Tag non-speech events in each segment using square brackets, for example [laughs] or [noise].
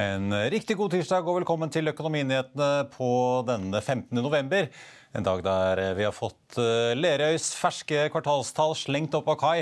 En riktig god tirsdag og velkommen til Økonominyhetene på denne 15. november. En dag der vi har fått eh, Lerøys ferske kvartalstall slengt opp av kai.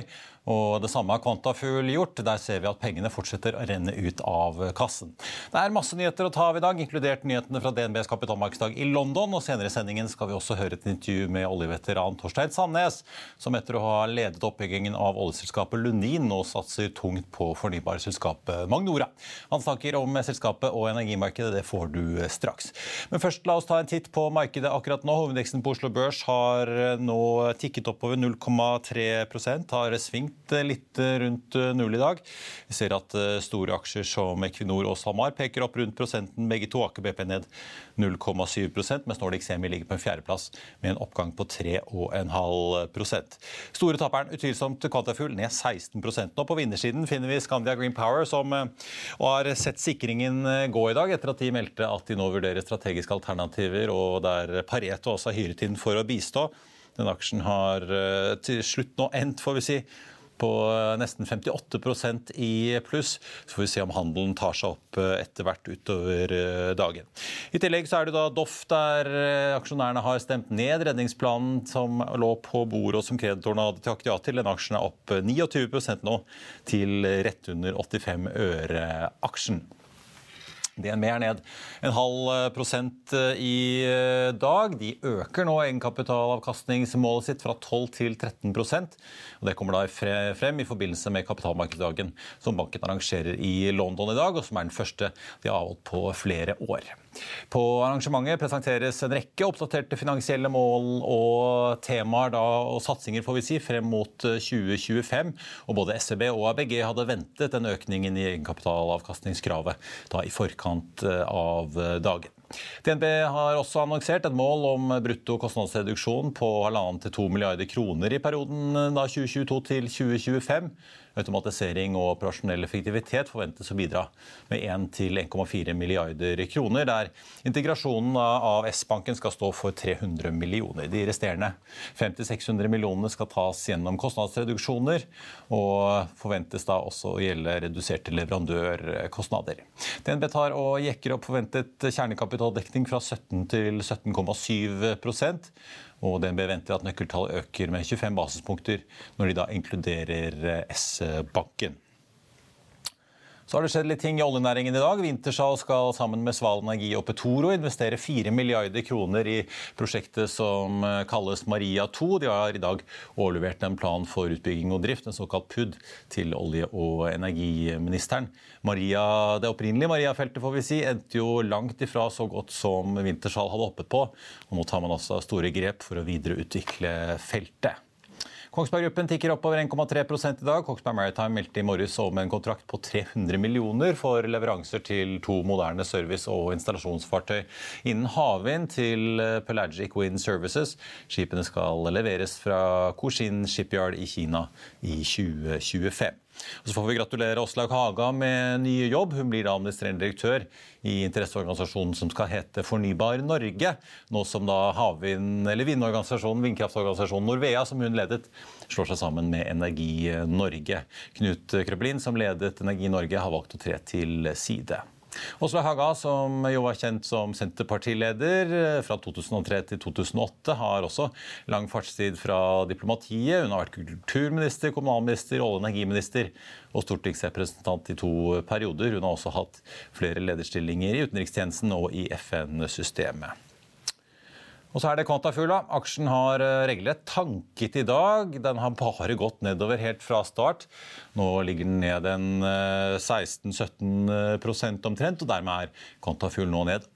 Og det samme har Kvantafugl gjort. Der ser vi at pengene fortsetter å renne ut av kassen. Det er masse nyheter å ta av i dag, inkludert nyhetene fra DNBs kapitalmarkedsdag i London. Og senere i sendingen skal vi også høre et intervju med oljeveteran Torstein Sandnes, som etter å ha ledet oppbyggingen av oljeselskapet Lundin nå satser tungt på fornybarselskapet Magnora. Han snakker om selskapet og energimarkedet. Det får du straks. Men først la oss ta en titt på markedet akkurat nå. Hovedindeksen på Oslo Børs har nå tikket oppover 0,3% har svingt litt rundt null i dag. Vi ser at store aksjer som Equinor og SalMar peker opp rundt prosenten. Begge to Aker BP ned 0,7 mens Nordic Semi ligger på en fjerdeplass med en oppgang på 3,5% Store taperen utvilsomt Quantafuel ned 16% nå. På vinnersiden finner vi Scandia Green Power, som har sett sikringen gå i dag etter at de meldte at de nå vurderer strategiske alternativer, og der Pareto også har hyret inn for å bistå. Den aksjen har til slutt nå endt, får vi si, på nesten 58% i pluss. Så får vi se om handelen tar seg opp etter hvert utover dagen. I tillegg så er det da Doff, der aksjonærene har stemt ned redningsplanen som lå på bordet og som kreditorene hadde takket ja til. Den aksjen er opp 29% nå, til rett under 85 øre aksjen. DNB er ned en halv prosent i dag. De øker nå egenkapitalavkastningsmålet sitt fra 12 til 13 og Det kommer da frem i forbindelse med kapitalmarkedsdagen som banken arrangerer i London i dag, og som er den første de har avholdt på flere år. På arrangementet presenteres en rekke oppdaterte finansielle mål og temaer da, og satsinger får vi si, frem mot 2025. og Både SEB og ABG hadde ventet den økningen i egenkapitalavkastningskravet da i forkant av dagen. DNB har også annonsert et mål om brutto kostnadsreduksjon på 1,5-2 milliarder kroner i perioden da 2022 til 2025. Automatisering og operasjonell effektivitet forventes å bidra med 1-1,4 milliarder kroner, der integrasjonen av S-banken skal stå for 300 millioner. De resterende 50-600 millionene skal tas gjennom kostnadsreduksjoner, og forventes da også å gjelde reduserte leverandørkostnader. DNB tar og jekker opp forventet kjernekapitaldekning fra 17 til 17,7 og DNB venter at nøkkeltallet øker med 25 basispunkter når de da inkluderer S-banken. Så har det skjedd litt ting i oljenæringen i dag. Wintershall skal sammen med Sval Energi og Petoro investere 4 milliarder kroner i prosjektet som kalles Maria 2. De har i dag overlevert en plan for utbygging og drift, en såkalt PUD, til olje- og energiministeren. Maria, det opprinnelige Maria-feltet får vi si, endte jo langt ifra så godt som Wintershall hadde hoppet på. Og nå tar man altså store grep for å videreutvikle feltet. Kongsberg Gruppen tikker oppover 1,3 i dag. Kongsberg Maritime meldte i morges om en kontrakt på 300 millioner for leveranser til to moderne service- og installasjonsfartøy innen havvind til Pelagic Wind Services. Skipene skal leveres fra Koshin Shipyard i Kina i 2025. Og så får vi gratulere Åslaug Haga med ny jobb. Hun blir da administrerende direktør i interesseorganisasjonen som skal hete Fornybar Norge. Nå som da havvind, eller vindorganisasjonen, vindkraftorganisasjonen Norvea, som hun ledet, slår seg sammen med Energi Norge. Knut Krøblin, som ledet Energi Norge, har valgt å tre til side. Åslaug Haga, som jo var kjent som Senterpartileder fra 2003 til 2008, har også lang fartstid fra diplomatiet. Hun har vært kulturminister, kommunalminister, olje- og energiminister og stortingsrepresentant i to perioder. Hun har også hatt flere lederstillinger i utenrikstjenesten og i FN-systemet. Og så er det Quantafula. Aksjen har eh, regelrett tanket i dag. Den har bare gått nedover helt fra start. Nå ligger den ned en 16-17 eh, omtrent, og dermed er Quantafuel nå ned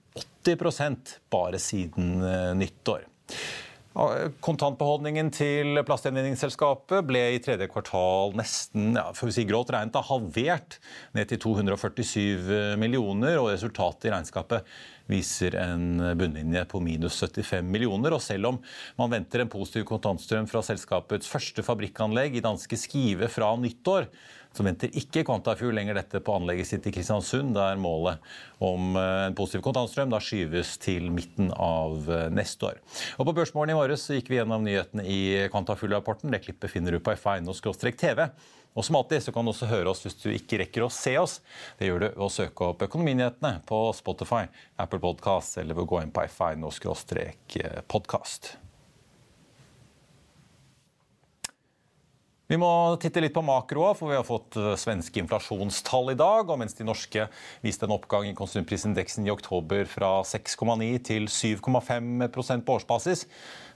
80% bare siden eh, nyttår. Kontantbeholdningen til plastgjenvinningsselskapet ble i tredje kvartal nesten ja, for å si grått regnet halvert, ned til 247 millioner. og Resultatet i regnskapet viser en bunnlinje på minus 75 millioner. Og selv om man venter en positiv kontantstrøm fra selskapets første fabrikkanlegg i danske Skive fra nyttår, så venter ikke Quantafuel lenger dette på anlegget sitt i Kristiansund, der målet om eh, en positiv kontantstrøm da skyves til midten av eh, neste år. Og På Børsmorgen i morges gikk vi gjennom nyhetene i Quantafuel-rapporten. Det klippet finner du på f1.no-tv. Og som alltid så kan du også høre oss hvis du ikke rekker å se oss. Det gjør du ved å søke opp Økonominyhetene på Spotify, Apple Podcast eller ved å gå inn på f1.no-podkast. Vi må titte litt på makroa, for vi har fått eh, svenske inflasjonstall i dag. og Mens de norske viste en oppgang i konsumprisindeksen i oktober fra 6,9 til 7,5 på årsbasis,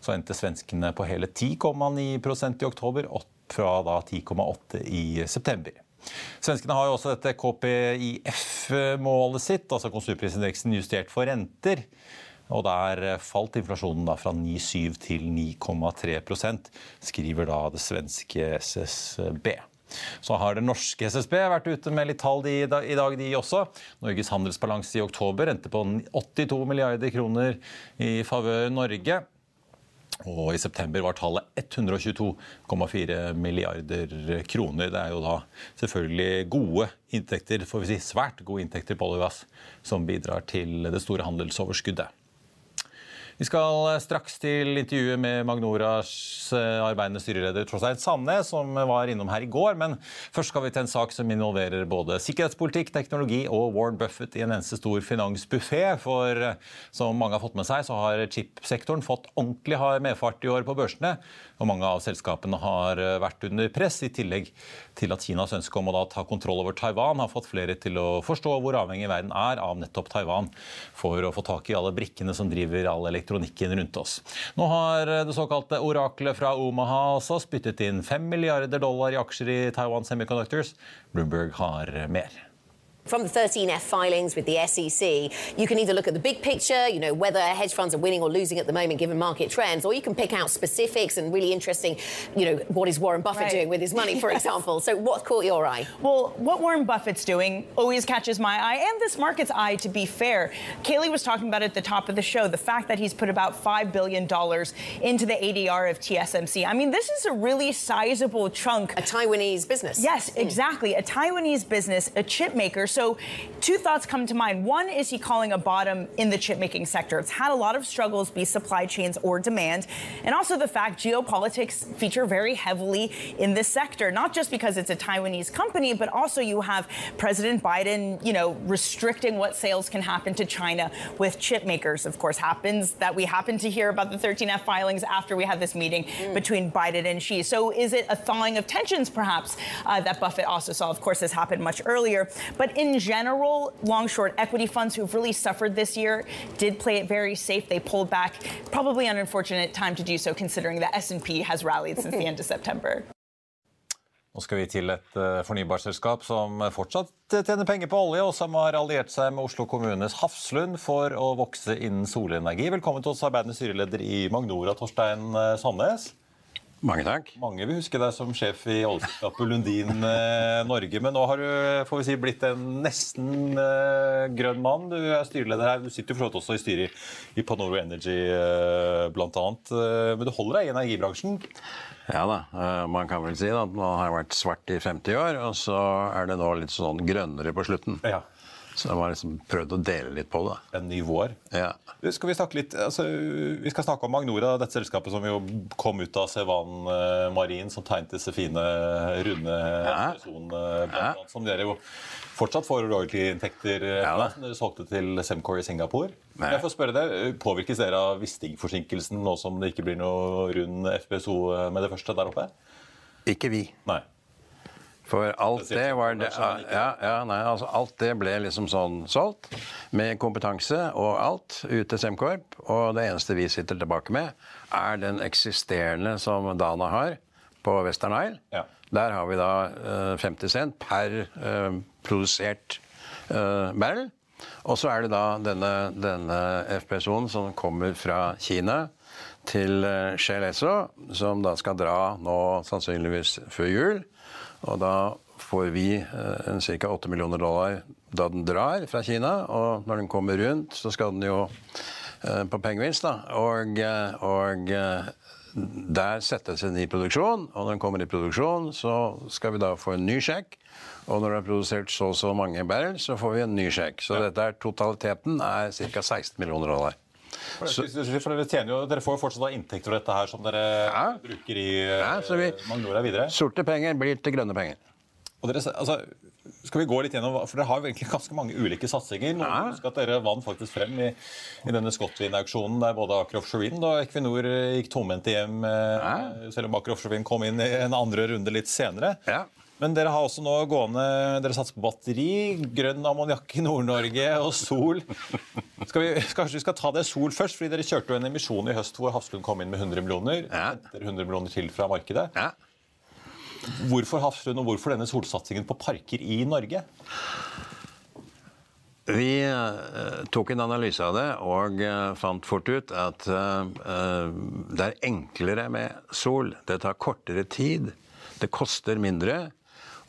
så endte svenskene på hele 10,9% i oktober, opp fra 10,8 i september. Svenskene har jo også dette KPIF-målet sitt, altså konsumprisindeksen justert for renter. Og Der falt inflasjonen fra 9,7 til 9,3% skriver da det svenske SSB. Så har det norske SSB vært ute med litt tall i dag, de også. Norges handelsbalanse i oktober endte på 82 milliarder kroner i favør Norge. Og i september var tallet 122,4 milliarder kroner. Det er jo da selvfølgelig gode inntekter, får vi si svært gode inntekter på olje og gass, som bidrar til det store handelsoverskuddet. Vi skal straks til intervjuet med Magnoras eh, arbeidende styreleder Trosseid Sanne, som var innom her i går. Men først skal vi til en sak som involverer både sikkerhetspolitikk, teknologi og Warren Buffett i en eneste stor finansbuffé. For eh, som mange har fått med seg, så har chipsektoren fått ordentlig hard medfart i år på børsene. Og mange av selskapene har eh, vært under press, i tillegg til at Kinas ønske om å ta kontroll over Taiwan har fått flere til å forstå hvor avhengig verden er av nettopp Taiwan for å få tak i alle brikkene som driver all elektronikk elektronikken rundt oss. Nå har det såkalte oraklet fra Omaha altså spyttet inn 5 milliarder dollar i aksjer i Taiwan Semiconductors. Bloomberg har mer. From the 13F filings with the SEC, you can either look at the big picture, you know, whether hedge funds are winning or losing at the moment given market trends, or you can pick out specifics and really interesting, you know, what is Warren Buffett right. doing with his money, for yes. [laughs] example. So what caught your eye? Well, what Warren Buffett's doing always catches my eye and this market's eye, to be fair. Kaylee was talking about at the top of the show, the fact that he's put about $5 billion into the ADR of TSMC. I mean, this is a really sizable chunk. A Taiwanese business. Yes, mm. exactly. A Taiwanese business, a chip maker. So, two thoughts come to mind. One is he calling a bottom in the chip making sector. It's had a lot of struggles, be supply chains or demand, and also the fact geopolitics feature very heavily in this sector, not just because it's a Taiwanese company, but also you have President Biden, you know, restricting what sales can happen to China with chip makers. Of course, happens that we happen to hear about the 13F filings after we had this meeting mm. between Biden and Xi. So is it a thawing of tensions, perhaps, uh, that Buffett also saw? Of course, this happened much earlier, but in general, general, long short equity funds who've really suffered this year did play it very safe. They pulled back. Probably an unfortunate time to do so, considering that S&P has rallied since the end of September. [laughs] Nå skal vi til et uh, fornybarselskap som fortsatt tjener penger på olje, og som har alliert seg med Oslo kommunes Hafslund for å vokse innen solenergi. Velkommen til oss, arbeidende styreleder i Magnora, Torstein uh, Sandnes. Mange takk. Mange vil huske deg som sjef i oljeselskapet Lundin eh, Norge. Men nå har du får vi si, blitt en nesten eh, grønn mann. Du er styreleder her. Du sitter jo for også i styret i Panoro Energy eh, bl.a. Eh, men du holder deg i energibransjen. Ja da, eh, man kan vel si at man har vært svart i 50 år, og så er det nå litt sånn grønnere på slutten. Ja. Så de har liksom prøvd å dele litt på det. En ny vår. Ja. Skal vi, snakke litt, altså, vi skal snakke om Magnora, dette selskapet som jo kom ut av Sevan eh, Marin, som tegnet disse fine, runde personene, blant Ja. som dere jo fortsatt får royalty-inntekter eh, Ja da. som dere solgte til Semcore i Singapore. Nei. Jeg får spørre deg, eh, Påvirkes dere av Wisting-forsinkelsen nå som det ikke blir noe rund FPSO med det første der oppe? Ikke vi. Nei. For alt det var det, ja, ja, nei, altså alt det ble liksom sånn solgt, med kompetanse og alt, ut til Semkorp. Og det eneste vi sitter tilbake med, er den eksisterende som Dana har på Western Isle. Ja. Der har vi da eh, 50 cent per uh, produsert uh, barrel. Og så er det da denne, denne FPSO-en som kommer fra Kina til Shell Esso, som da skal dra nå sannsynligvis før jul. Og da får vi eh, en ca. 8 millioner dollar da den drar fra Kina. Og når den kommer rundt, så skal den jo eh, på pengevinst, da. Og, eh, og der settes den i produksjon, og når den kommer i produksjon, så skal vi da få en ny sjekk. Og når det er produsert så og så mange barrel, så får vi en ny sjekk. Så dette er totaliteten er ca. 16 millioner dollar. For, for dere, tjener jo, dere får jo fortsatt inntekter fra dette her som dere Ja. bruker i eh, Ja, så vi- Magnora videre. Sorte penger blir til grønne penger. Og dere, altså, skal vi gå litt gjennom, for Dere har jo egentlig ganske mange ulike satsinger. Nå Ja. husk at Dere vant faktisk frem i, i denne Scotwind-auksjonen der både Aker Offshore Wind og Equinor eh, gikk tomhendte hjem, ja. selv om Aker Offshore Wind kom inn i en andre runde litt senere. Ja. Men dere har også nå gående Dere satser på batteri, grønn ammoniakk i Nord-Norge og sol. Skal vi, kanskje vi skal ta det sol først, fordi dere kjørte jo en emisjon i høst hvor Hafslund kom inn med 100 millioner. Ja. Etter 100 millioner til fra markedet. Ja. Hvorfor Hafslund, og hvorfor denne solsatsingen på parker i Norge? Vi eh, tok en analyse av det og eh, fant fort ut at eh, det er enklere med sol. Det tar kortere tid, det koster mindre,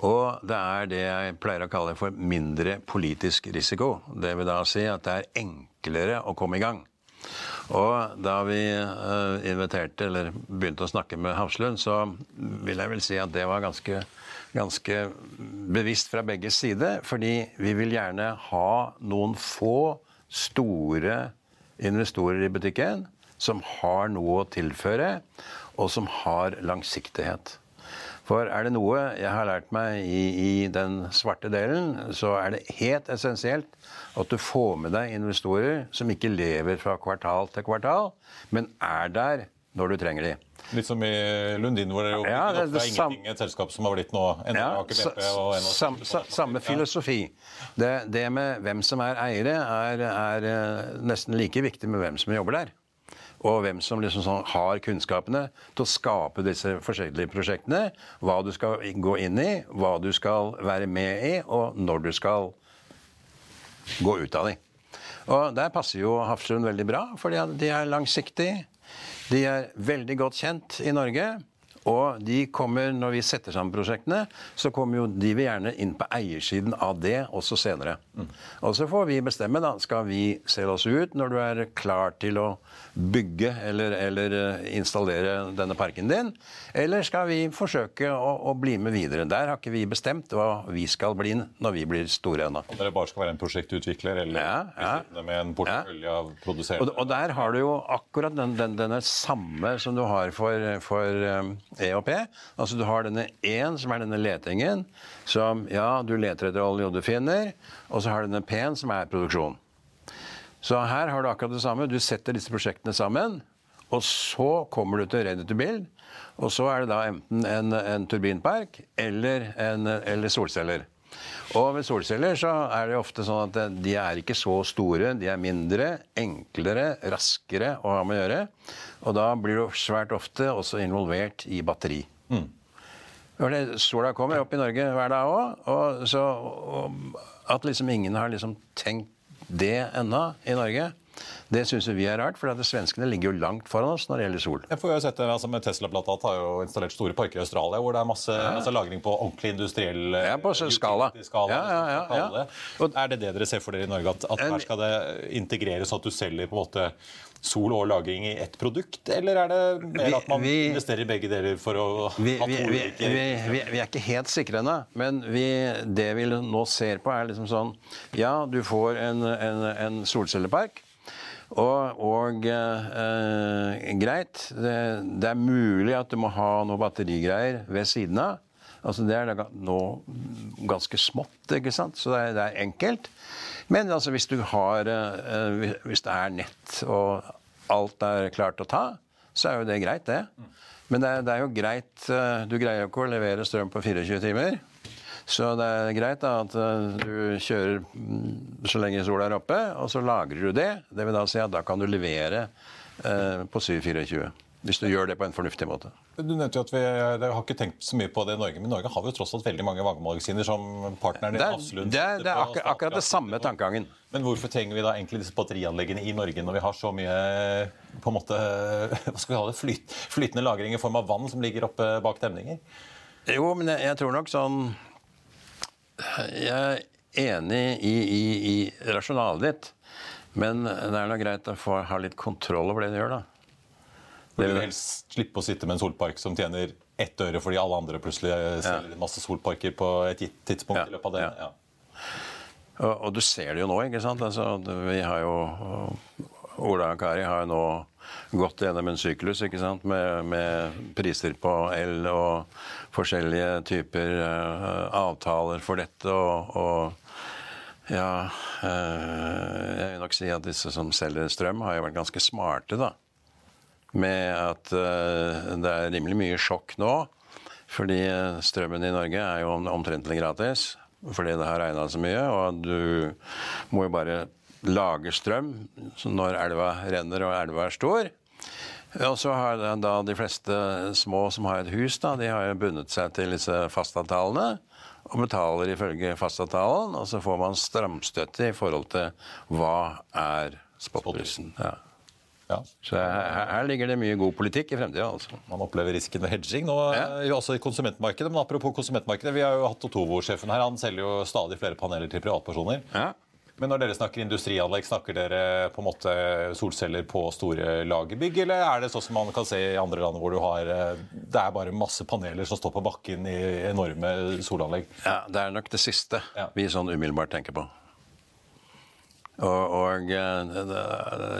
og det er det jeg pleier å kalle for mindre politisk risiko. Det vil da si at det er enklere å komme i gang. Og da vi eh, inviterte, eller begynte å snakke med Hafslund, så vil jeg vel si at det var ganske, ganske bevisst fra begge sider. Fordi vi vil gjerne ha noen få store investorer i butikken som har noe å tilføre, og som har langsiktighet. For er det noe jeg har lært meg i, i den svarte delen, så er det helt essensielt at du får med deg investorer som ikke lever fra kvartal til kvartal, men er der når du trenger de. Litt som i Lundin, hvor det jo Ja, det- det er ingenting et selskap som har blitt nå Ja, og sam, samme filosofi. Det, det med hvem som er eiere, er, er eh, nesten like viktig med hvem som jobber der. Og hvem som liksom sånn har kunnskapene til å skape disse forskjellige prosjektene. Hva du skal gå inn i, hva du skal være med i, og når du skal gå ut av de. Og Der passer jo Hafslund veldig bra, fordi de er langsiktige. De er veldig godt kjent i Norge. Og de kommer, når vi setter sammen prosjektene, så kommer jo de vil gjerne inn på eiersiden av det også senere. Og så får vi bestemme, da. Skal vi selge oss ut når du er klar til å bygge eller, eller eh, installere denne parken din? Eller skal vi forsøke å, å bli med videre? Der har ikke vi bestemt hva vi skal bli når vi blir store ennå. Om dere bare skal være en prosjektutvikler eller Ja, ja. med en portefølje av Og, produserende og der har du jo akkurat den, den, denne samme som du har for, for um, P. Altså du har denne én, som er denne letingen, som ja, du leter etter olje og du finner. Og så har du denne P-en, som er produksjon. Så her har du akkurat det samme. Du setter disse prosjektene sammen, og så kommer du til ready to build. Og så er det da enten en, en turbinpark eller, en, eller solceller. Og ved solceller så er det ofte sånn at de er ikke så store, de er mindre, enklere, raskere å ha med å gjøre. Og da blir du svært ofte også involvert i batteri. Mm. Sola kommer opp i Norge hver dag òg, og så og at liksom ingen har liksom tenkt det ennå i Norge. Det syns vi er rart, for at svenskene ligger jo langt foran oss når det gjelder sol. Jeg får jo sett det, altså med Tesla blant annet, har jo installert store parker i Australia hvor det er masse altså lagring på ordentlig industriell Ja, på skala. skala Ja, ja, ja, ja. Er det det dere ser for dere i Norge, at, at her skal det integreres at du selger på en måte sol og lagring i ett produkt, eller er det mer at man vi- investerer i begge deler for å Vi, ha to vi, vi, ulike vi, vi, vi er ikke helt sikre ennå, men vi, det vi nå ser på, er liksom sånn Ja, du får en, en, en solcellepark. Og, og eh, greit, det, det er mulig at du må ha noe batterigreier ved siden av. Altså Det er nå ganske smått, ikke sant? så det er, det er enkelt. Men altså hvis har eh, hvis- Hvis det er nett og alt er klart å ta, så er jo det greit, det. Men det er, det er jo greit eh, Du greier jo ikke å levere strøm på 24 timer. Så det er greit da at eh, du kjører mm, så lenge sola er oppe, og så lagrer du det. Det vil da si at da kan du levere eh, på 724. Hvis du gjør det på en fornuftig måte. Du nevnte jo at vi jeg har ikke tenkt så mye på det i Norge, men Norge har jo tross alt veldig mange vannmagasiner som partneren din Det Hafslund det er, det er akkurat, akkurat det samme tankegangen. Men hvorfor trenger vi da egentlig disse batterianleggene i Norge når vi har så mye på en måte, [laughs] hva skal vi ha det, flyt, flytende lagring i form av vann som ligger oppe bak demninger? Jo, men jeg, jeg tror nok sånn Jeg er enig i, i, i rasjonalet ditt, men det er nå greit å få ha litt kontroll over det du gjør, da. Du vil helst slippe å sitte med en solpark som tjener ett øre fordi alle andre plutselig selger masse solparker på et gitt tidspunkt. Ja, i løpet av det. ja. Ja. Og, og du ser det jo nå, ikke sant? Altså, vi har jo Ola og Kari har jo nå gått gjennom en syklus ikke sant? Med, med priser på el og forskjellige typer uh, avtaler for dette. Og, og ja eh, Jeg vil nok si at disse som selger strøm, har jo vært ganske smarte, da. Med at eh, det er rimelig mye sjokk nå. Fordi strømmen i Norge er jo omtrentlig gratis. Fordi det har regna så mye. Og du må jo bare lage strøm når elva renner og elva er stor. Og så har da- de fleste små som har et hus, da, de har jo bundet seg til disse fastavtalene. Og betaler ifølge fastavtalen, og så får man stramstøtte i forhold til hva er spotprisen. Ja. Ja. Så her, her ligger det mye god politikk i fremtida, altså. Man opplever risken ved hedging nå, Ja. også i konsumentmarkedet. Men apropos konsumentmarkedet, vi har jo hatt Otovo-sjefen her. Han selger jo stadig flere paneler til privatpersoner. Ja. Men når dere snakker industrianlegg, snakker dere på en måte solceller på store lagerbygg, eller er det sånn som man kan se i andre land hvor du har eh, Det er bare masse paneler som står på bakken i enorme solanlegg? Ja, Det er nok det siste Ja. vi sånn umiddelbart tenker på. Og, og eh,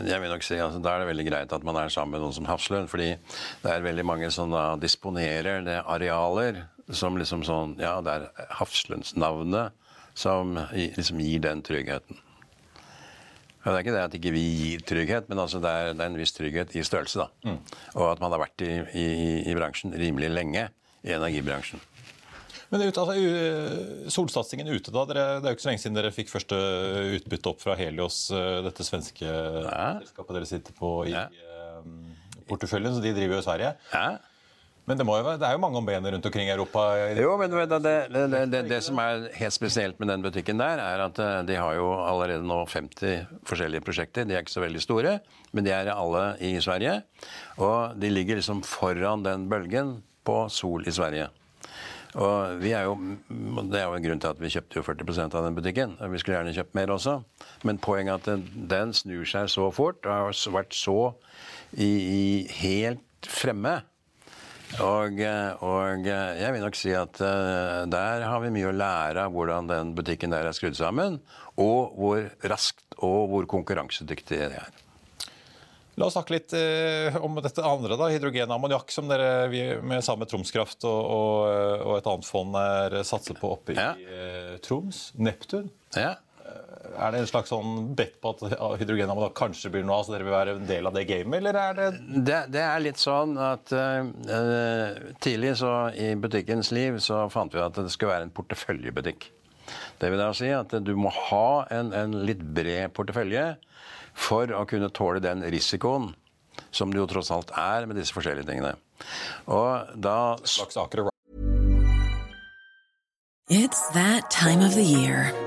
jeg vil nok si altså, Da er det veldig greit at man er sammen med noen som Hafslund. fordi det er veldig mange som da disponerer det arealer som liksom sånn Ja, det er Hafslundsnavnet som liksom gir den tryggheten. Og det er ikke det at ikke vi gir trygghet, men altså det, er, det er en viss trygghet i størrelse. da. Og at man har vært i, i, i bransjen rimelig lenge, i energibransjen. Men ut, altså, solsatsingen ute, da. Dere, det er jo ikke så lenge siden dere fikk første utbytte opp fra Helios, eh, dette svenske selskapet dere sitter på i Ja. eh, porteføljen. Så de driver jo i Sverige. Ja. Men det, jo, være- det er jo mange om benet rundt omkring i Europa. Jo, men det, det, det, som er helt spesielt med den butikken der, er at eh, de har jo allerede nå 50 forskjellige prosjekter. De er ikke så veldig store, men de er alle i Sverige. Og de ligger liksom foran den bølgen på sol i Sverige. Og vi er jo, Det er jo en grunn til at vi kjøpte jo 40% av den butikken. og Vi skulle gjerne kjøpt mer også. Men poenget er at den snur seg så fort og har vært så i, i helt fremme. Og, eh, og eh, jeg vil nok si at eh, der har vi mye å lære av hvordan den butikken der er skrudd sammen, og hvor raskt og hvor konkurransedyktig det er. La oss snakke litt om dette andre, da. Hydrogen og ammoniakk, som dere vi, med sammen med Tromskraft og, og, og et annet fond er satser på oppe Ja. i eh, Troms. Neptun. Ja. Er det en slags sånn bet på at hydrogen kanskje blir noe av, så dere vil være en del av det gamet, eller er det Det, det er litt sånn at uh, tidlig så i butikkens liv så fant vi at det skulle være en porteføljebutikk. Det vil da si at du må ha en, en litt bred portefølje for å kunne tåle den risikoen som det jo tross alt er med disse forskjellige tingene. Og da It's that time of the year.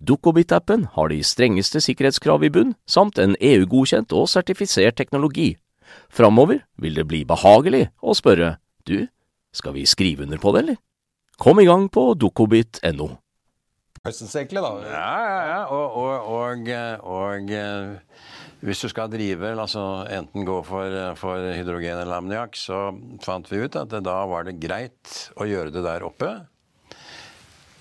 Dukkobit-appen har de strengeste sikkerhetskrav i bunn, samt en EU-godkjent og sertifisert teknologi. Framover vil det bli behagelig å spørre du, skal vi skrive under på det, eller? Kom i gang på dukkobit.no. Høstens egentlig, da. Ja, ja, ja. Og, og, og, og eh, hvis du skal drive, altså enten gå for, for hydrogen eller ammoniakk, så fant vi ut at det, da var det greit å gjøre det der oppe.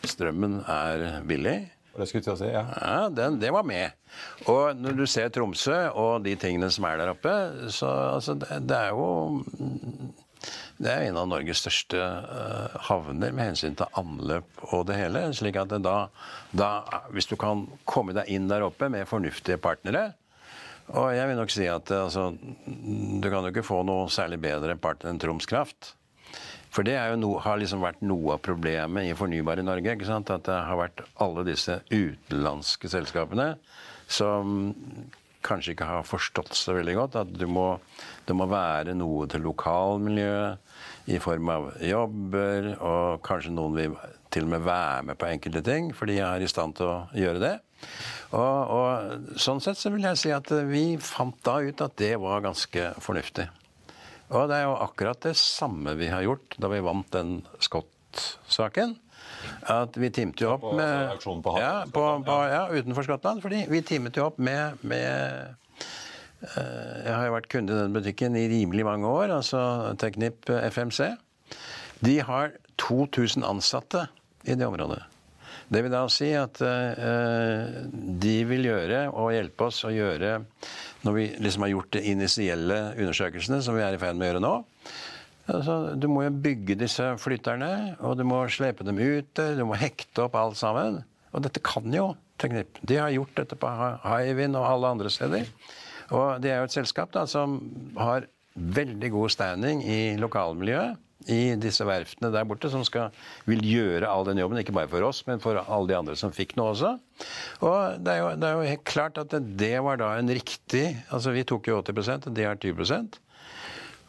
Strømmen er billig. Det skulle jeg si, ja. ja den, det var med. Og når du ser Tromsø og de tingene som er der oppe, så altså, det, det er jo det er en av Norges største uh, havner med hensyn til anløp og det hele. slik at da, da, Hvis du kan komme deg inn der oppe med fornuftige partnere Og jeg vil nok si at altså, du kan jo ikke få noe særlig bedre partner enn Troms Kraft. For det no, har liksom vært noe av problemet i fornybar i Norge. At det har vært alle disse utenlandske selskapene som kanskje ikke har forstått så veldig godt at du må, det må være noe til lokalmiljøet i form av jobber, og kanskje noen vil til og med være med på enkelte ting, for de er i stand til å gjøre det. Og, og sånn sett så vil jeg si at vi fant da ut at det var ganske fornuftig. Og det er jo akkurat det samme vi har gjort da vi vant den Scott-saken. At vi timte jo opp med på, ja, på, på, ja, utenfor Skottland. fordi vi timet jo opp med, med uh, Jeg har jo vært kunde i den butikken i rimelig mange år, altså Teknip FMC. De har 2000 ansatte i det området. Det vil da si at uh, de vil gjøre og hjelpe oss å gjøre når vi liksom har gjort de initielle undersøkelsene, som vi er i ferd med å gjøre nå. Altså, du må jo bygge disse flytterne, og du må slepe dem ut. Du må hekte opp alt sammen. Og dette kan jo Teknip. De har gjort dette på Hywind og alle andre steder. Og det er jo et selskap da, som har veldig god standing i lokalmiljøet i disse verftene der borte, som skal, vil gjøre all den jobben. Ikke bare for oss, men for alle de andre som fikk noe også. Og det er jo, det er jo helt klart at det, var da en riktig Altså vi tok jo 80 og de har 20%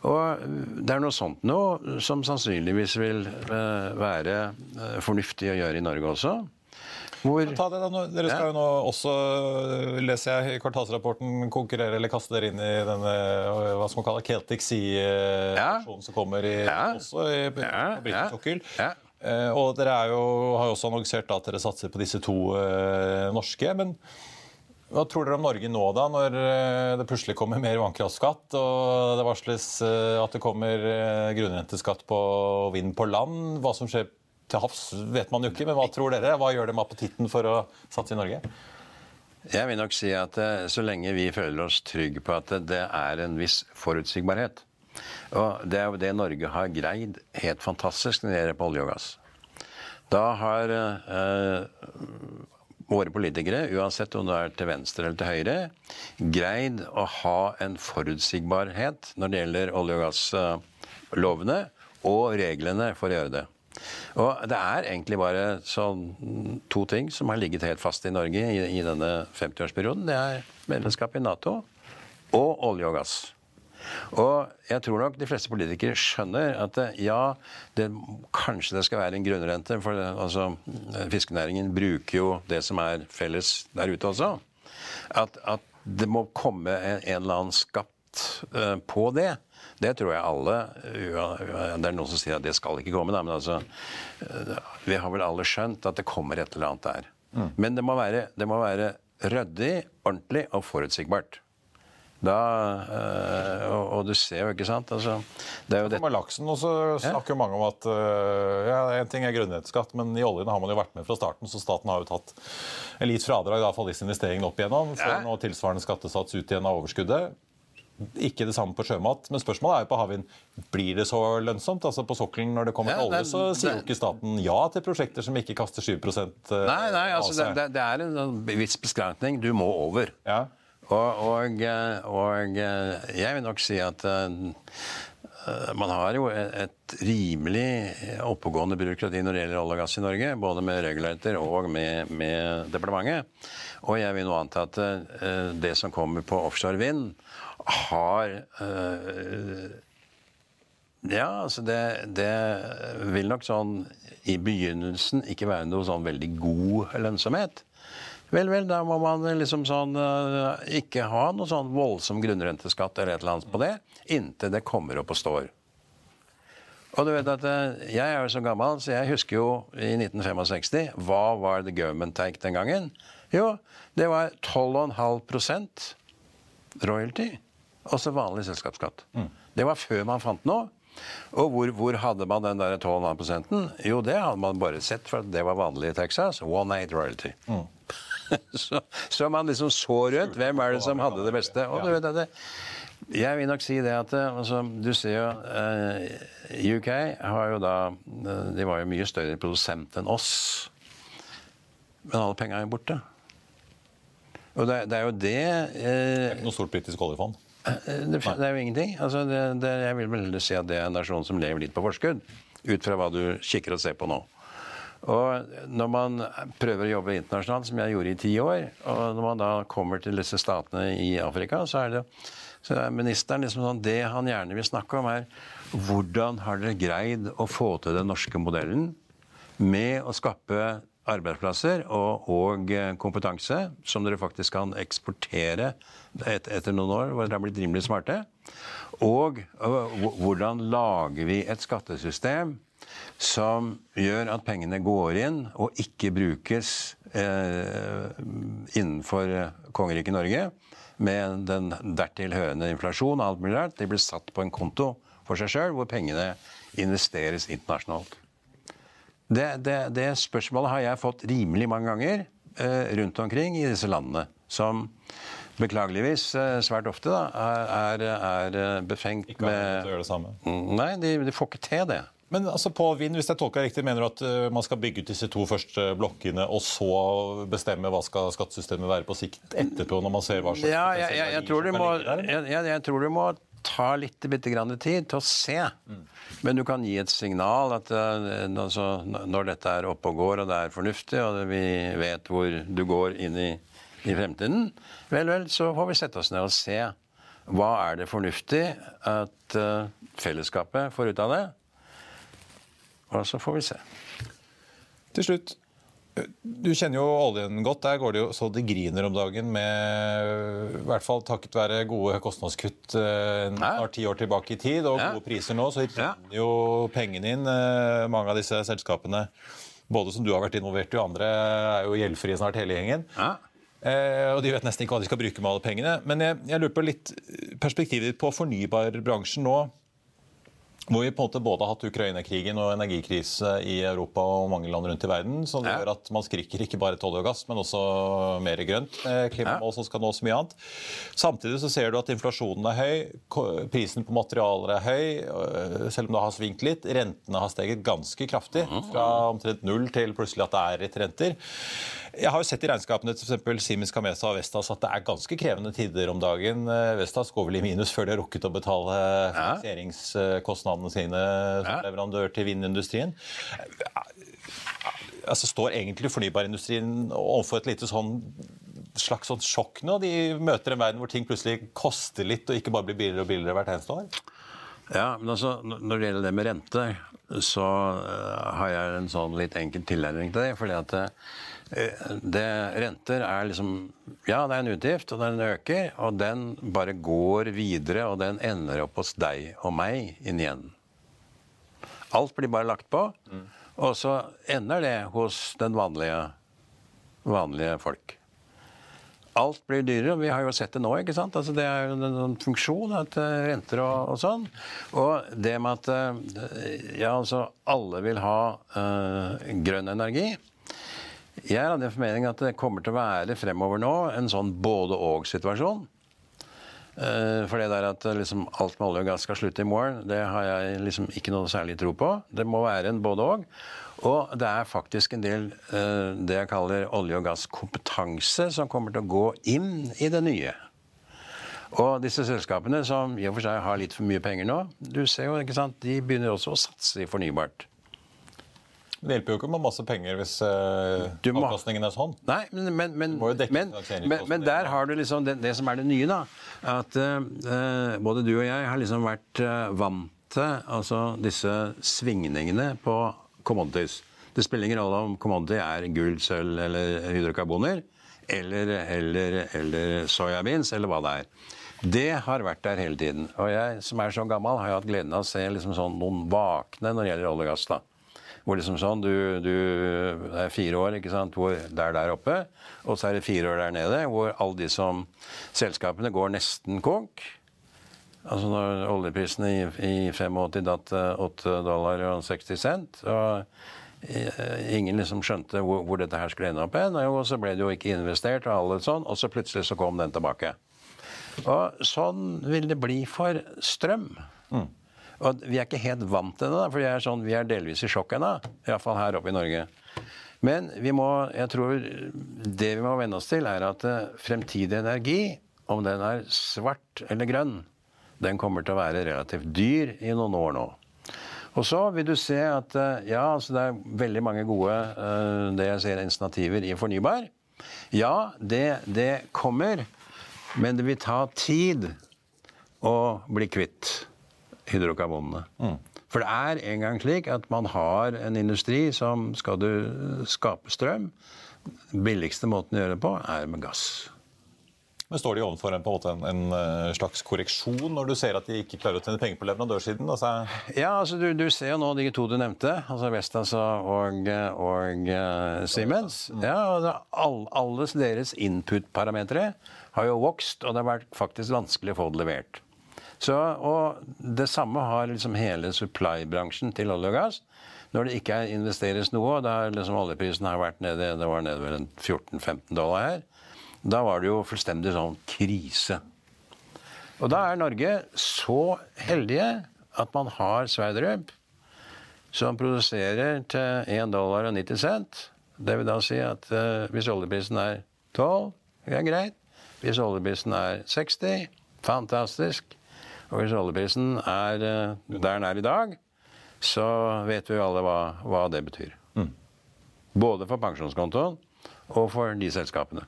og det er noe sånt noe som sannsynligvis vil uh, være uh, fornuftig å gjøre i Norge også. Hvor... Ta det da, Dere skal jo nå også, leser jeg i kvartalsrapporten, konkurrere eller kaste dere inn i denne hva skal man kalle Celtic Sea-versjonen ja. som kommer i, også i, på britisk sokkel. Uh, og dere jo, har jo også annonsert at dere satser på disse to uh, norske. men hva tror dere om Norge nå, da, når uh, det plutselig kommer mer vannkraftskatt, og det varsles at det kommer grunnrenteskatt på vind på land? Hva som skjer til havs vet man jo ikke, men hva tror dere? Hva gjør det med appetitten for å satse i Norge? Jeg vil nok si at eh, så lenge vi føler oss trygge på at det er en viss forutsigbarhet Og det er jo det Norge har greid helt fantastisk når det gjelder på olje og gass. Da har eh, våre politikere, uansett om det er til venstre eller til høyre, greid å ha en forutsigbarhet når det gjelder olje- og gasslovene og reglene for å gjøre det. Og Det er egentlig bare sånn to ting som har ligget helt fast i Norge i, i denne 50-årsperioden. Det er medlemskap i Nato og olje og gass. Og jeg tror nok de fleste politikere skjønner at ja, det, kanskje det skal være en grunnrente. For det, altså, fiskenæringen bruker jo det som er felles der ute også. At, at det må komme en, en eller annen skatt uh, på det. Det tror jeg alle Det er noen som sier at det skal ikke komme, da, men altså uh, Vi har vel alle skjønt at det kommer et eller annet der. Mm. Men det må, være, det må være ryddig, ordentlig og forutsigbart. Da, øh, og, og, du ser jo, ikke sant altså, det er jo det. Med laksen også snakker jo mange om at øh, ja, En ting er grunnrenteskatt, men i oljen har man jo vært med fra starten, så staten har jo tatt en litt fradrag for disse investeringene opp igjennom. Får ja. nå tilsvarende skattesats ut igjen av overskuddet. Ikke det samme på sjømat, men spørsmålet er jo på havvind. Blir det så lønnsomt? Altså På sokkelen når det kommer til olje, så sier jo ikke staten ja til prosjekter som ikke kaster 7 Nei, nei, altså det, det, er en sånn viss beskrankning. Du må over. Ja. Og, og, og, jeg vil nok si at man har jo et rimelig oppegående byråkrati når det gjelder olje og gass i Norge. Både med regulator og med, med, departementet. Og jeg vil nå anta at det som kommer på offshore vind, har uh, ja, altså det, det, vil nok sånn i begynnelsen ikke være noe sånn veldig god lønnsomhet. Vel, vel, da må man liksom sånn uh, ikke ha noe sånn voldsom grunnrenteskatt eller et eller annet på det, inntil det kommer opp og står. Og du vet at uh, Jeg er jo så gammel, så jeg husker jo i 1965 Hva var the government take den gangen? Jo, det var 12,5% royalty. Også vanlig selskapsskatt. Mm. Det var før man fant noe. Og hvor, hvor, hadde man den der 12,5 Jo, det hadde man bare sett, for det var vanlig i Texas. One eight royalty. Mm. [laughs] så, så, man liksom så rødt. Hvem er det som hadde det beste? Og du vet det, jeg vil nok si det at altså, Du ser jo uh, eh, UK har jo da eh, De var jo mye større produsent enn oss. Men alle penga er jo borte. Og det, det, er jo det eh, Det er ikke noe stort britisk oljefond? Det, det, er jo ingenting. Altså, det, jeg vil vel si at det er en nasjon som lever litt på forskudd. Ut fra hva du kikker og ser på nå. Og når man prøver å jobbe internasjonalt, som jeg gjorde i ti år, og når man da kommer til disse statene i Afrika, så er det så er ministeren liksom sånn, Det han gjerne vil snakke om, er hvordan har dere greid å få til den norske modellen med å skape arbeidsplasser og, og kompetanse som dere faktisk kan eksportere et, etter noen år hvor dere har blitt rimelig smarte? Og, og hvordan lager vi et skattesystem som gjør at pengene går inn og ikke brukes eh, innenfor kongeriket Norge med den dertil hørende inflasjon og alt mulig rart. De blir satt på en konto for seg sjøl, hvor pengene investeres internasjonalt. Det, det, det, spørsmålet har jeg fått rimelig mange ganger eh, rundt omkring i disse landene. Som beklageligvis eh, svært ofte da, er, er, er befengt med Ikke har gjøre det samme? Nei, de, de får ikke til det. Men altså på vind, hvis jeg tolker riktig, mener du at uh, man skal bygge ut disse to første blokkene, og så bestemme hva skal skattesystemet være på sikt etterpå, når man ser hva slags ja, jeg, jeg, jeg, tror må, jeg, tror du må ta litt bitte grann tid til å se. Men du kan gi et signal at altså, når dette er oppe og går, og det er fornuftig, og vi vet hvor du går inn i, i fremtiden, vel, vel, så får vi sette oss ned og se. Hva er det fornuftig at uh, fellesskapet får ut av det? Og så får vi se. Til slutt. Du kjenner jo oljen godt. Der går det jo så det griner om dagen med I hvert fall takket være gode kostnadskutt snart ti år tilbake i tid og gode priser nå, så renner jo pengene inn. Eh, mange av disse selskapene, både som du har vært involvert i, og andre er jo gjeldfrie snart hele gjengen. Ja. Eh, og de vet nesten ikke hva de skal bruke med alle pengene. Men jeg, jeg lurer på litt perspektivet ditt på fornybarbransjen nå. Hvor vi på en måte både har hatt Ukraina-krigen og energikrise i Europa og mange land rundt i verden. som ja. gjør at man skriker ikke bare olje og gass, men også mer grønt. Klimamål som skal nås mye annet. Samtidig så ser du at inflasjonen er høy, prisen på materialer er høy, øh, selv om det har svingt litt. Rentene har steget ganske kraftig, mhm. fra omtrent null til plutselig at det er litt renter. Jeg har jo sett i regnskapene til f.eks. Siemens Kamesa og Vestas at det er ganske krevende tider om dagen. Eh, Vestas går vel i minus før de har rukket å betale finansieringskostnadene sine som leverandør til vindindustrien. Altså, står egentlig fornybarindustrien overfor et lite sånn slags sånn sjokk nå? De møter en verden hvor ting plutselig koster litt, og ikke bare blir billigere og billigere hvert eneste år? Ja, men altså, Når det gjelder det med renter, så har jeg en sånn litt enkel tilnærming til det. fordi at det, Renter er liksom Ja, det er en utgift, og den øker. Og den bare går videre, og den ender opp hos deg og meg inn igjen. Alt blir bare lagt på, mm. og så ender det hos den vanlige, vanlige folk alt blir dyrere. Vi har jo sett det nå. ikke sant? Altså, det er jo en, funksjon, at uh, renter og, og, sånn. Og det med at uh, ja, altså, alle vil ha uh, grønn energi Jeg er av den formening at det kommer til å være fremover nå en sånn både-og-situasjon. For det der at liksom, alt med olje og gass skal slutte i morgen, det har jeg liksom ikke noe særlig tro på. Det må være en både-og. Og det er faktisk en del uh, det jeg kaller olje- og gasskompetanse som kommer til å gå inn i det nye. Og disse selskapene som i og for seg har litt for mye penger nå, du ser jo, ikke sant, de begynner også å satse i fornybart. Det hjelper jo ikke med masse penger hvis uh, må... avkastningen er sånn. Nei, men, men, men, men der har du liksom det, det, som er det nye, da. At uh, både du og jeg har liksom vært uh, vant til altså disse svingningene på commodities. Det spiller ingen rolle om commodity er gull, sølv eller hydrokarboner. Eller, eller, eller soyabeans, eller hva det er. Det har vært der hele tiden. Og jeg som er så gammel, har jo hatt gleden av å se liksom sånn noen vakne når det gjelder olje og gass. da. Hvor liksom sånn, du, du, Det er fire år ikke sant, hvor det er der oppe, og så er det fire år der nede hvor alle de som Selskapene går nesten konk. Altså når oljeprisene i, i 85 datt 8 dollar og 60 cent og eh, Ingen liksom skjønte hvor, hvor dette her skulle ende opp hen. Og så ble det jo ikke investert, og alle sånn, og så plutselig så kom den tilbake. Og sånn vil det bli for strøm. Mm. Og vi er ikke helt vant til det, for er, sånn, vi er delvis i sjokk ennå. Iallfall her oppe i Norge. Men vi må, jeg tror det vi må venne oss til, er at eh, fremtidig energi, om den er svart eller grønn, den kommer til å være relativt dyr i noen år nå. Og så vil du se at eh, ja, altså det er veldig mange gode eh, det jeg ser initiativer i fornybar. Ja, det, det kommer, men det vil ta tid å bli kvitt hydrokarbonene. Mm. For det er en gang slik at man har en industri som skal du skape strøm. Billigste måten å gjøre det på er med gass. Men Står de overfor en, en, en, en, eh, slags korreksjon når du ser at de ikke klarer å tjene penger på leverandørsiden? Altså... Ja, altså du, du, ser jo nå de to du nevnte, altså Vestas og, og uh, Siemens. Ja, altså, all, Alles deres input-parametere har jo vokst, og det har vært faktisk vanskelig å få det levert. Så, og Det samme har liksom hele supply-bransjen til olje og gass. Når det ikke investeres noe, der liksom oljeprisen har vært nede det var nede ved 14-15 dollar her, da var det jo fullstendig sånn krise. Og da er Norge så heldige at man har Sverdrup, som produserer til 1 dollar og 90 cent. Det vil da si at uh, hvis oljeprisen er 12, det er greit. Hvis oljeprisen er 60, fantastisk. Og hvis oljeprisen er uh, der den er i dag, så vet vi jo alle hva, hva det betyr. Mm. Både for pensjonskontoen og for de selskapene.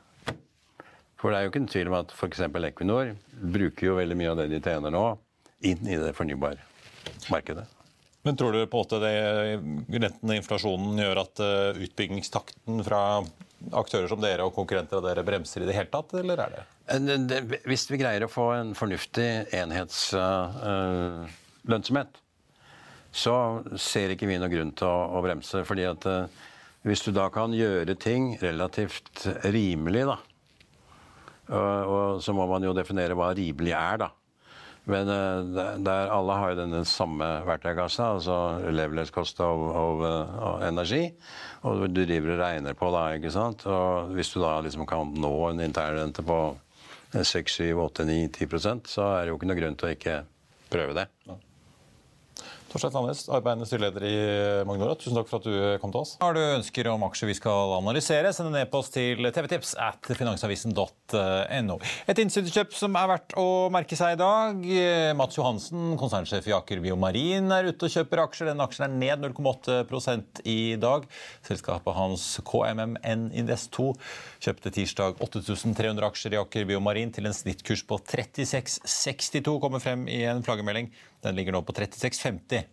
For det er jo ikke en tvil om at f.eks. Equinor bruker jo veldig mye av det de tjener nå, inn i det fornybarmarkedet. Men tror du på en måte det renten og inflasjonen gjør at eh, utbyggingstakten fra aktører som dere og konkurrenter av dere bremser i det hele tatt, eller er det? Eh, hvis vi greier å få en fornuftig enhetslønnsomhet, uh, så ser ikke vi noen grunn til å, bremse. fordi at uh, hvis du da kan gjøre ting relativt rimelig, da, og, så må man jo definere hva rimelig er, da. Men der alle har jo denne samme verktøykassa, altså leverdelskost av, av, av, energi. Og du driver og regner på da, ikke sant. Og hvis du da liksom kan nå en internrente på 6, 7, 8, 9, 10% så er det jo ikke noe grunn til å ikke prøve det. Torstein Sandnes, arbeidende styreleder i Magnora, tusen takk for at du kom til oss. Har du ønsker om aksjer vi skal analysere, send en e-post til tvtips at finansavisen.no. Et innsiderkjøp som er verdt å merke seg i dag. Mats Johansen, konsernsjef i Aker Biomarin, er ute og kjøper aksjer. Den aksjen er ned 0,8 i dag. Selskapet hans KMMN Invest 2 kjøpte tirsdag 8300 aksjer i Aker Biomarin til en snittkurs på 36,62, kommer frem i en flaggermelding. Den ligger nå på 36,50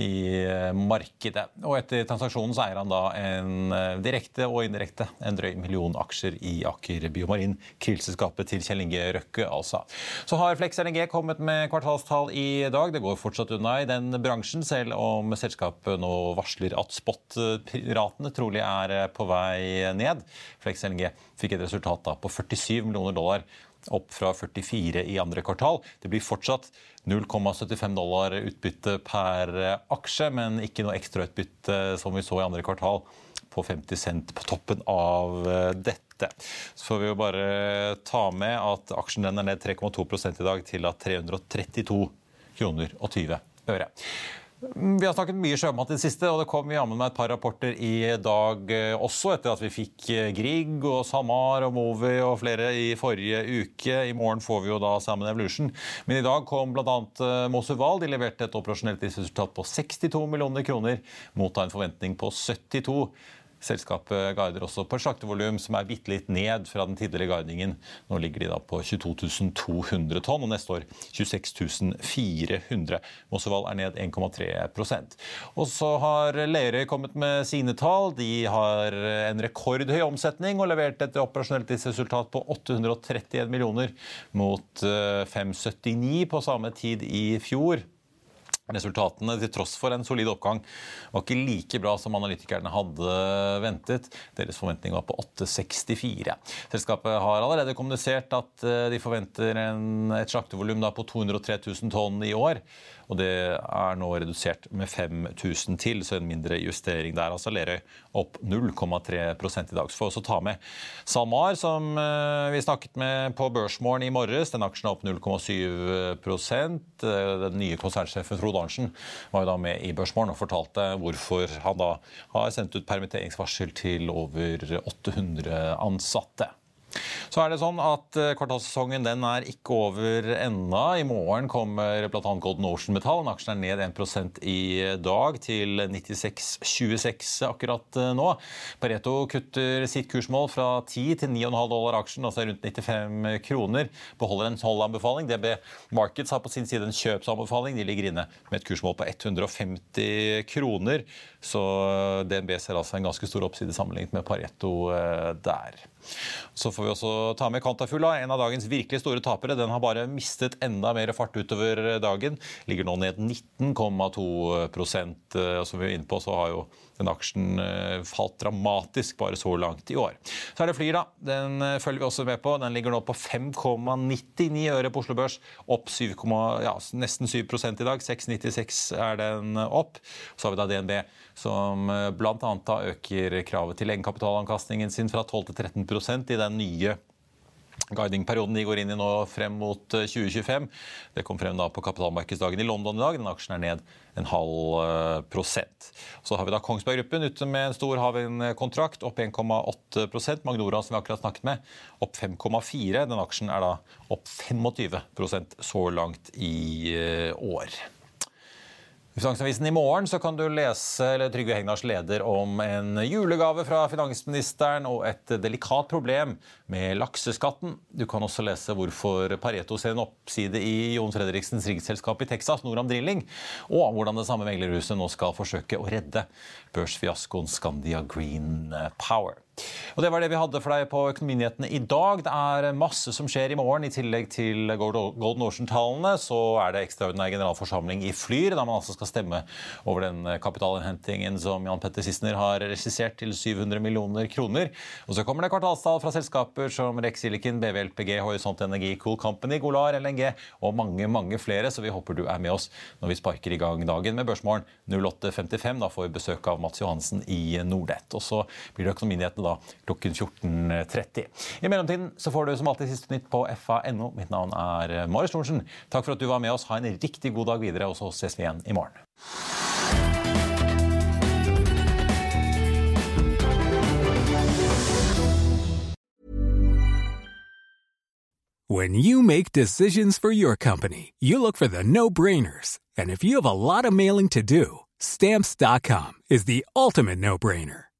i eh, markedet. Og etter transaksjonen så eier han da en eh, direkte og indirekte en drøy million aksjer i Aker Biomarin, krillselskapet til Kjell Inge Røkke, altså. Så har Flex LNG kommet med kvartalstall i dag. Det går fortsatt unna i den bransjen, selv om selskapet nå varsler at spot-ratene trolig er eh, på vei ned. Flex LNG fikk et resultat da på 47 millioner dollar opp fra 44 i andre kvartal. Det blir fortsatt 0,75 dollar utbytte per aksje, men ikke noe ekstrautbytte som vi så i andre kvartal på 50 cent på toppen av dette. Så får vi jo bare ta med at aksjen er ned 3,2 i dag til at 332 kroner og 20 øre. Vi har snakket mye sjømat i det siste, og det kom jammen meg et par rapporter i dag eh, også, etter at vi fikk eh, Grieg og SalMar og Movi og flere i forrige uke. I morgen får vi jo da Salmon Evolution. Men i dag kom bl.a. Eh, Mosuval. De leverte et operasjonelt resultat på 62 millioner kroner mot en forventning på 72 Selskapet guider også på slaktevolum som er bitte litt ned fra den tidligere guidingen. Nå ligger de da på 22 200 tonn, og neste år 26 400. Mosseval er ned 1,3% Og så har Lerøy kommet med sine tall. De har en rekordhøy omsetning og levert et operasjonelt resultat på 831 millioner mot 579 på samme tid i fjor. Resultatene, til tross for en solid oppgang, var ikke like bra som analytikerne hadde ventet. Deres forventning var på 8,64. Selskapet har allerede kommunisert at eh, de forventer en, et slaktevolum på 203 000 tonn i år. Og det er nå redusert med 5000 til, så en mindre justering der. Altså Lerøy opp 0,3% i dag. Så får vi også ta med SalMar, som eh, vi snakket med på Børsmorgen i morges. Den aksjen er opp 0,7% Den nye konsernsjefen Frode Arntzen var jo da med i Børsmorgen og fortalte hvorfor han da har sendt ut permitteringsvarsel til over 800 ansatte. Så er det sånn at eh, Kvartalssesongen den er ikke over ennå. I morgen kommer bl.a. Golden Ocean Metall. Aksjen er ned 1% i dag, til 96,26 akkurat eh, nå. Pareto kutter sitt kursmål fra 10 til 9,5 dollar aksjen, altså rundt 95 kroner. Beholder en holdanbefaling. DB Markets har på sin side en kjøpsanbefaling. De ligger inne med et kursmål på 150 kroner. Så DNB ser altså en ganske stor oppside sammenlignet med Pareto eh, der. Så får vi også ta med Kantafugla, en av dagens virkelig store tapere. Den har bare mistet enda mer fart utover dagen. Ligger nå ned 19,2 Og Som vi er inne på, så har jo den aksjen eh, falt dramatisk bare så langt i år. Så er det Flyr, da. Den eh, følger vi også med på. Den ligger nå på 5,99 øre på Oslo Børs. Opp 7, ja, nesten 7 i dag. 6,96 er den opp. Så har vi da DNB, som eh, bl.a. øker kravet til egenkapitalavkastningen sin fra 12 til 13% i den nye Guidingperioden de går inn i nå frem mot 2025. Det kom frem da på kapitalmarkedsdagen i London i dag. Den aksjen er ned en halv eh, prosent. Så har vi da Kongsberg Gruppen ute med en stor havvindkontrakt, opp 1,8% Magnora, som vi akkurat snakket med, opp 5,4 Den aksjen er da opp 25% så langt i eh, år. I Finansavisen i morgen så kan du lese Trygve Hegnars leder om en julegave fra finansministeren og et delikat problem med lakseskatten. Du kan også lese hvorfor Pareto ser en oppside i Jon Fredriksens riggselskap i Texas, Noram Drilling, og hvordan det samme meglerhuset nå skal forsøke å redde børsfiaskoen Scandia Green Power. Og Det var det vi hadde for deg på Økonominyhetene i dag. Det er masse som skjer i morgen. I tillegg til Golden Ocean-tallene så er det ekstraordinær generalforsamling i Flyr, da man altså skal stemme over den kapitalinnhentingen som Jan Petter Sissener har regissert til 700 millioner kroner. Og så kommer det kvartalstall fra selskaper som Rex Silicon, BV LPG, Horisont Energi, Cool Company, Golar, LNG og mange, mange flere. Så vi håper du er med oss når vi sparker i gang dagen med Børsmorgen 08.55. Da får vi besøk av Mats Johansen i Nordnett. Og så blir det Økonominyhetene da da klokken 14.30. I mellomtiden så får du som alltid siste nytt på fa.no. Mitt navn er Marius Thorensen. Takk for at du var med oss. Ha en riktig god dag videre, og så ses vi igjen i morgen. When you make decisions for your company, you look for the no-brainers. And if you have a lot of mailing to do, stamps.com is the ultimate no-brainer.